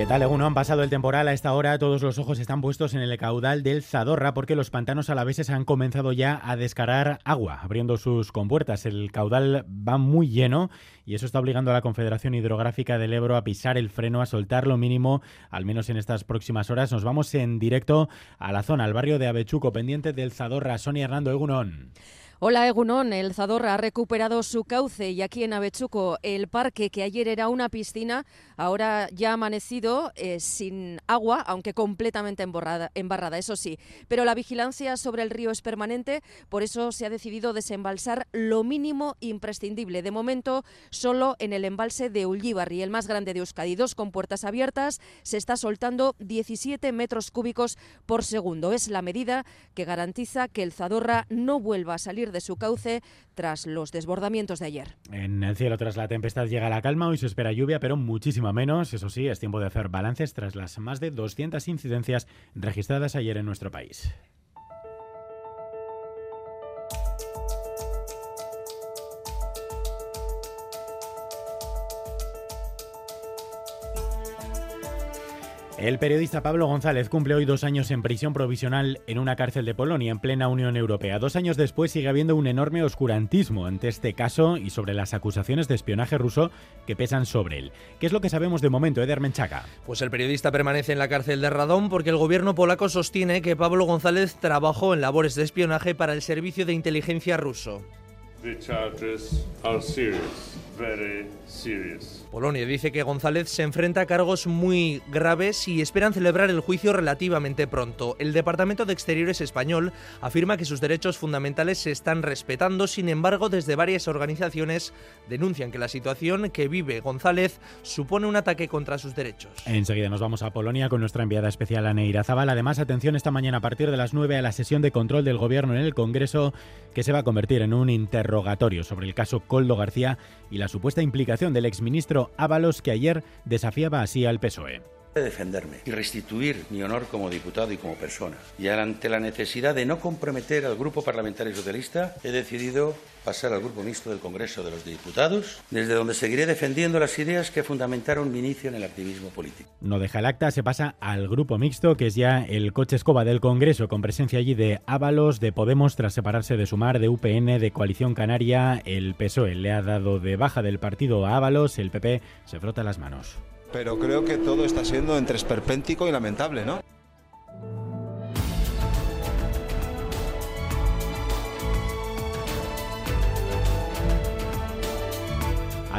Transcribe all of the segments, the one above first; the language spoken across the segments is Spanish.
¿Qué tal, Eguno? Han pasado el temporal a esta hora. Todos los ojos están puestos en el caudal del Zadorra porque los pantanos alaveses han comenzado ya a descargar agua, abriendo sus compuertas. El caudal va muy lleno y eso está obligando a la Confederación Hidrográfica del Ebro a pisar el freno, a soltar lo mínimo, al menos en estas próximas horas. Nos vamos en directo a la zona, al barrio de Avechuco, pendiente del Zadorra. Sonia Hernando, Egunon. Hola Egunon, el Zadorra ha recuperado su cauce y aquí en Avechuco el parque que ayer era una piscina ahora ya ha amanecido eh, sin agua, aunque completamente embarrada, embarrada, eso sí. Pero la vigilancia sobre el río es permanente, por eso se ha decidido desembalsar lo mínimo imprescindible. De momento solo en el embalse de Ullíbarri, el más grande de Euskadi, dos con puertas abiertas, se está soltando 17 metros cúbicos por segundo. Es la medida que garantiza que el Zadorra no vuelva a salir de su cauce tras los desbordamientos de ayer. En el cielo tras la tempestad llega la calma, hoy se espera lluvia, pero muchísima menos. Eso sí, es tiempo de hacer balances tras las más de 200 incidencias registradas ayer en nuestro país. El periodista Pablo González cumple hoy dos años en prisión provisional en una cárcel de Polonia en plena Unión Europea. Dos años después sigue habiendo un enorme oscurantismo ante este caso y sobre las acusaciones de espionaje ruso que pesan sobre él. ¿Qué es lo que sabemos de momento, Eder Menchaca? Pues el periodista permanece en la cárcel de Radón porque el gobierno polaco sostiene que Pablo González trabajó en labores de espionaje para el servicio de inteligencia ruso. Polonia dice que González se enfrenta a cargos muy graves y esperan celebrar el juicio relativamente pronto. El Departamento de Exteriores español afirma que sus derechos fundamentales se están respetando, sin embargo, desde varias organizaciones denuncian que la situación que vive González supone un ataque contra sus derechos. Enseguida nos vamos a Polonia con nuestra enviada especial Aneira Zabal. Además, atención esta mañana a partir de las 9 a la sesión de control del gobierno en el Congreso que se va a convertir en un interrogatorio sobre el caso Coldo García y la supuesta implicación del exministro Ábalos que ayer desafiaba así al PSOE de defenderme y restituir mi honor como diputado y como persona. Y ante la necesidad de no comprometer al Grupo Parlamentario Socialista, he decidido pasar al Grupo Mixto del Congreso de los Diputados, desde donde seguiré defendiendo las ideas que fundamentaron mi inicio en el activismo político. No deja el acta, se pasa al Grupo Mixto, que es ya el coche escoba del Congreso, con presencia allí de Ábalos, de Podemos, tras separarse de Sumar, de UPN, de Coalición Canaria. El PSOE le ha dado de baja del partido a Ábalos, el PP se frota las manos pero creo que todo está siendo entre esperpéntico y lamentable, ¿no?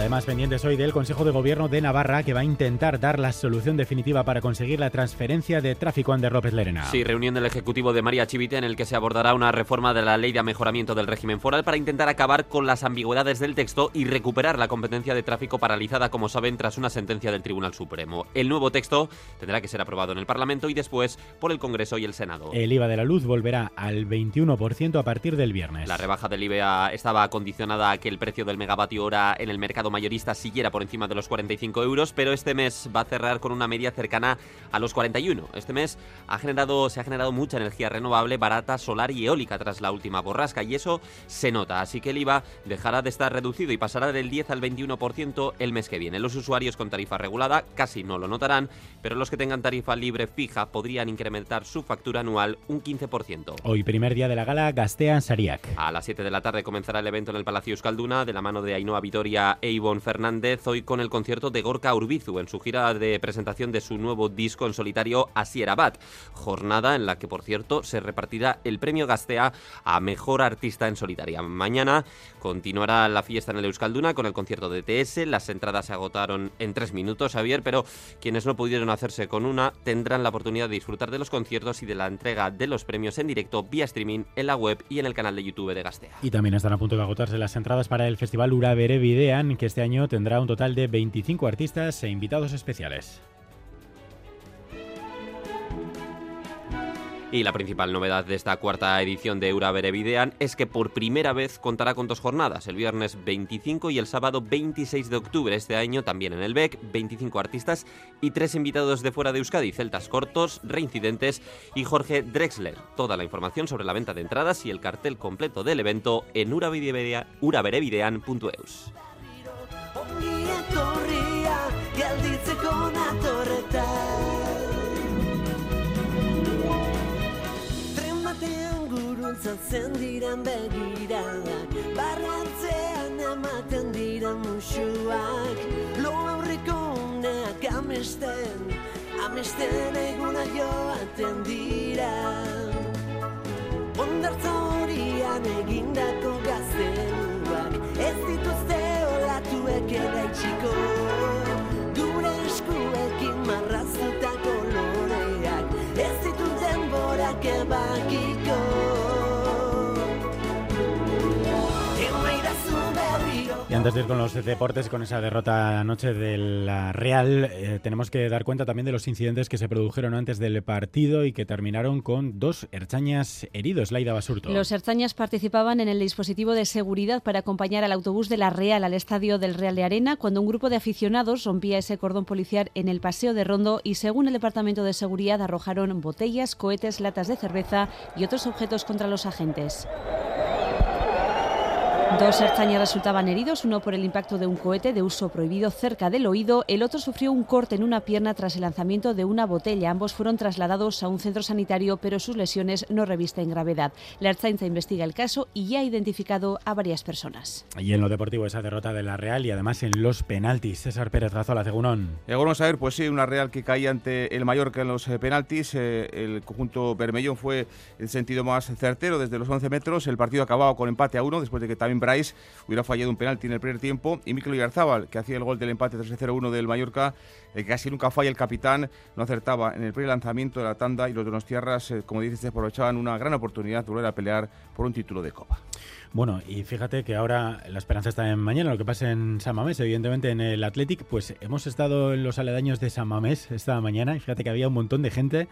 Además, pendientes hoy del Consejo de Gobierno de Navarra, que va a intentar dar la solución definitiva para conseguir la transferencia de tráfico Ander López Lerena. Sí, reunión del Ejecutivo de María Chivite en el que se abordará una reforma de la Ley de Mejoramiento del Régimen Foral para intentar acabar con las ambigüedades del texto y recuperar la competencia de tráfico paralizada, como saben, tras una sentencia del Tribunal Supremo. El nuevo texto tendrá que ser aprobado en el Parlamento y después por el Congreso y el Senado. El IVA de la luz volverá al 21% a partir del viernes. La rebaja del IVA estaba condicionada a que el precio del megavatio hora en el mercado mayorista siguiera por encima de los 45 euros, pero este mes va a cerrar con una media cercana a los 41. Este mes ha generado, se ha generado mucha energía renovable, barata, solar y eólica tras la última borrasca y eso se nota, así que el IVA dejará de estar reducido y pasará del 10 al 21% el mes que viene. Los usuarios con tarifa regulada casi no lo notarán, pero los que tengan tarifa libre fija podrían incrementar su factura anual un 15%. Hoy primer día de la gala Gastea Sariac. A las 7 de la tarde comenzará el evento en el Palacio Euskalduna de la mano de Ainhoa Vitoria e Ivonne Fernández, hoy con el concierto de Gorka Urbizu en su gira de presentación de su nuevo disco en solitario Asierabat, jornada en la que, por cierto, se repartirá el premio Gastea a Mejor Artista en Solitaria. Mañana continuará la fiesta en el Euskalduna con el concierto de TS, las entradas se agotaron en tres minutos, Javier, pero quienes no pudieron hacerse con una tendrán la oportunidad de disfrutar de los conciertos y de la entrega de los premios en directo vía streaming en la web y en el canal de YouTube de Gastea. Y también están a punto de agotarse las entradas para el Festival Urabere Videan, que este año tendrá un total de 25 artistas e invitados especiales. Y la principal novedad de esta cuarta edición de Eura Berevidean es que por primera vez contará con dos jornadas, el viernes 25 y el sábado 26 de octubre. Este año también en el BEC, 25 artistas y tres invitados de fuera de Euskadi, Celtas Cortos, Reincidentes y Jorge Drexler. Toda la información sobre la venta de entradas y el cartel completo del evento en uraberevidean.eus. Zatzen diren begiradak Barrantzean ematen diren musuak. Lo aurreko uneak amesten Amesten eguna joaten dira. Ondartza horian egindako antes de ir con los deportes, con esa derrota anoche de la Real, eh, tenemos que dar cuenta también de los incidentes que se produjeron antes del partido y que terminaron con dos erchañas heridos. Laida Basurto. Los erchañas participaban en el dispositivo de seguridad para acompañar al autobús de la Real al estadio del Real de Arena cuando un grupo de aficionados rompía ese cordón policial en el paseo de Rondo y, según el Departamento de Seguridad, arrojaron botellas, cohetes, latas de cerveza y otros objetos contra los agentes. Dos erchañas resultaban heridos, uno por el impacto de un cohete de uso prohibido cerca del oído, el otro sufrió un corte en una pierna tras el lanzamiento de una botella. Ambos fueron trasladados a un centro sanitario, pero sus lesiones no revisten gravedad. La Ertzaintza investiga el caso y ya ha identificado a varias personas. Y en lo deportivo esa derrota de la Real y además en los penaltis. César Pérez Razola, Cegunón. Ahora vamos a ver, pues sí, una Real que caía ante el Mallorca en los eh, penaltis. Eh, el conjunto Bermellón fue el sentido más certero desde los 11 metros. El partido acababa con empate a uno después de que también Bryce hubiera fallado un penalti en el primer tiempo. Y Mikel Oyarzábal, que hacía el gol del empate 3-0-1 del Mallorca, eh, casi nunca falla el capitán, no acertaba en el primer lanzamiento de la tanda y los tierras, eh, como dices, aprovechaban una gran oportunidad de volver a pelear por un título de Copa. Bueno, y fíjate que ahora la esperanza está en mañana, lo que pasa en San Mamés, evidentemente en el Athletic, pues hemos estado en los aledaños de San Mamés esta mañana y fíjate que había un montón de gente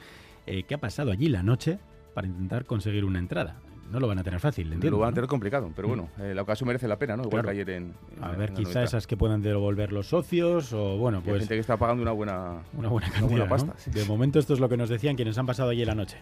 eh, que ha pasado allí la noche para intentar conseguir una entrada no lo van a tener fácil, entiendo. Lo van a tener complicado, pero bueno, eh, la ocasión merece la pena, ¿no? Igual Claro. que ayer en. en- A ver, quizá esas que puedan devolver los socios o bueno, hay pues gente que está pagando una buena, una buena una cantidad. buena ¿no? pasta. sí. De momento esto es lo que nos decían quienes han pasado allí la noche.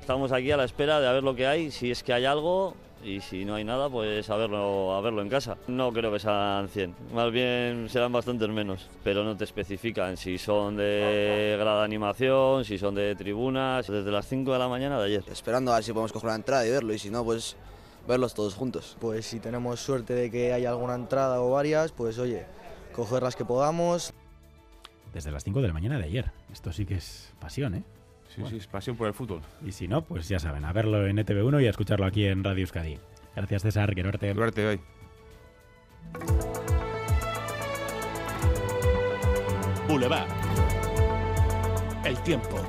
Estamos aquí a la espera de a ver lo que hay, si es que hay algo y si no hay nada, pues a verlo, a verlo en casa. No creo que sean 100, más bien serán bastantes menos, pero no te especifican si son de grada animación, si son de tribunas, desde las 5 de la mañana de ayer. Esperando a ver si podemos coger una entrada y verlo, y si no, pues verlos todos juntos. Pues si tenemos suerte de que haya alguna entrada o varias, pues oye, coger las que podamos. Desde las 5 de la mañana de ayer. Esto sí que es pasión, ¿eh? Sí, sí, es pasión por el fútbol. Y si no, pues ya saben, a verlo en ETV1 y a escucharlo aquí en Radio Euskadi. Gracias, César. Quiero verte. Suerte hoy. Boulevard. El tiempo.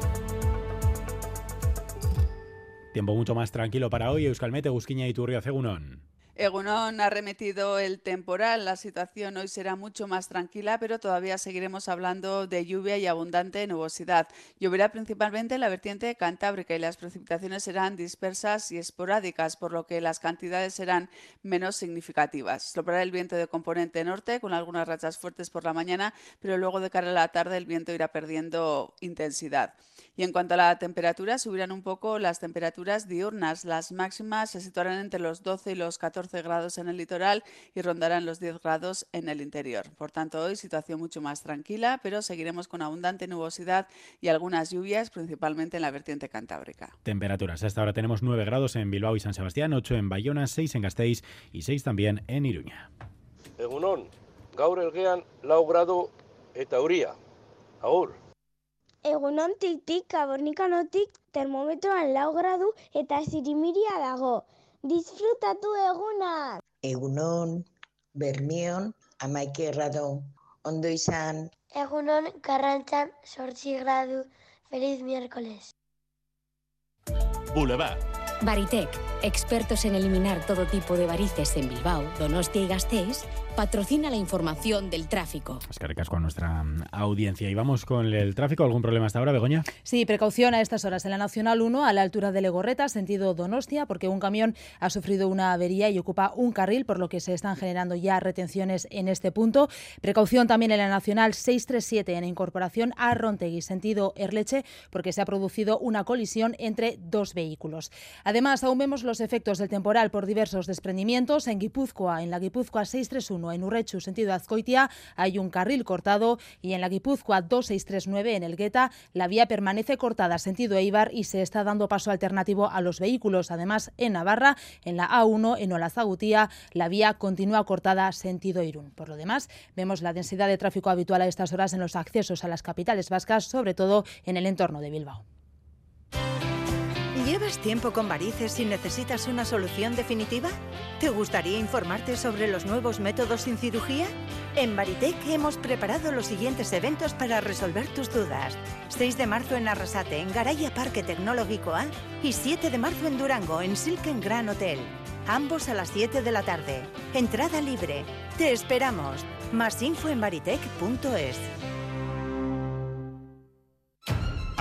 Tiempo mucho más tranquilo para hoy. Euskalmete, Gusquiña y Turrio Cegunón. Egunon ha remitido el temporal. La situación hoy será mucho más tranquila, pero todavía seguiremos hablando de lluvia y abundante nubosidad. Lloverá principalmente en la vertiente cantábrica y las precipitaciones serán dispersas y esporádicas, por lo que las cantidades serán menos significativas. Soplará el viento de componente norte con algunas rachas fuertes por la mañana, pero luego de cara a la tarde el viento irá perdiendo intensidad. Y en cuanto a la temperatura, subirán un poco las temperaturas diurnas. Las máximas se situarán entre los 12 y los 14 grados en el litoral y rondarán los 10 grados en el interior. Por tanto, hoy situación mucho más tranquila, pero seguiremos con abundante nubosidad y algunas lluvias, principalmente en la vertiente cantábrica. Temperaturas. Hasta ahora tenemos 9 grados en Bilbao y San Sebastián, 8 en Bayona, 6 en Gasteiz y 6 también en Iruña. Egunon, gaur elgean lau gradu eta euria. Agur. Egunontik tik kabornikanotik termometroan lau gradu eta zirimiria dago. Disfrutatu eguna! Egunon, Bermion, amaike grado, ondo izan. Egunon karrantzan sortzi gradu. Feliz miércoles. Boulevard. Baritec, expertos en eliminar todo tipo de varices en Bilbao, Donostia y Gasteiz, patrocina la información del tráfico. Es que recasco a nuestra mm, audiencia. Y vamos con el tráfico. ¿Algún problema hasta ahora, Begoña? Sí, precaución a estas horas en la Nacional 1 a la altura de Legorreta, sentido Donostia, porque un camión ha sufrido una avería y ocupa un carril, por lo que se están generando ya retenciones en este punto. Precaución también en la Nacional 637 en incorporación a Rontegui, sentido Erleche, porque se ha producido una colisión entre dos vehículos. Además, aún vemos los efectos del temporal por diversos desprendimientos. En Guipúzcoa, en la Guipúzcoa 631, en Urrechu, sentido Azcoitia, hay un carril cortado y en la Guipúzcoa 2639, en el Gueta, la vía permanece cortada, sentido Eibar, y se está dando paso alternativo a los vehículos. Además, en Navarra, en la A1, en Olazagutía, la vía continúa cortada, sentido Irún. Por lo demás, vemos la densidad de tráfico habitual a estas horas en los accesos a las capitales vascas, sobre todo en el entorno de Bilbao. ¿Llevas tiempo con varices y necesitas una solución definitiva? ¿Te gustaría informarte sobre los nuevos métodos sin cirugía? En Baritec hemos preparado los siguientes eventos para resolver tus dudas. 6 de marzo en Arrasate, en Garaya Parque Tecnológico A, y 7 de marzo en Durango, en Silken Gran Hotel. Ambos a las 7 de la tarde. Entrada libre. Te esperamos. Más info en baritec.es.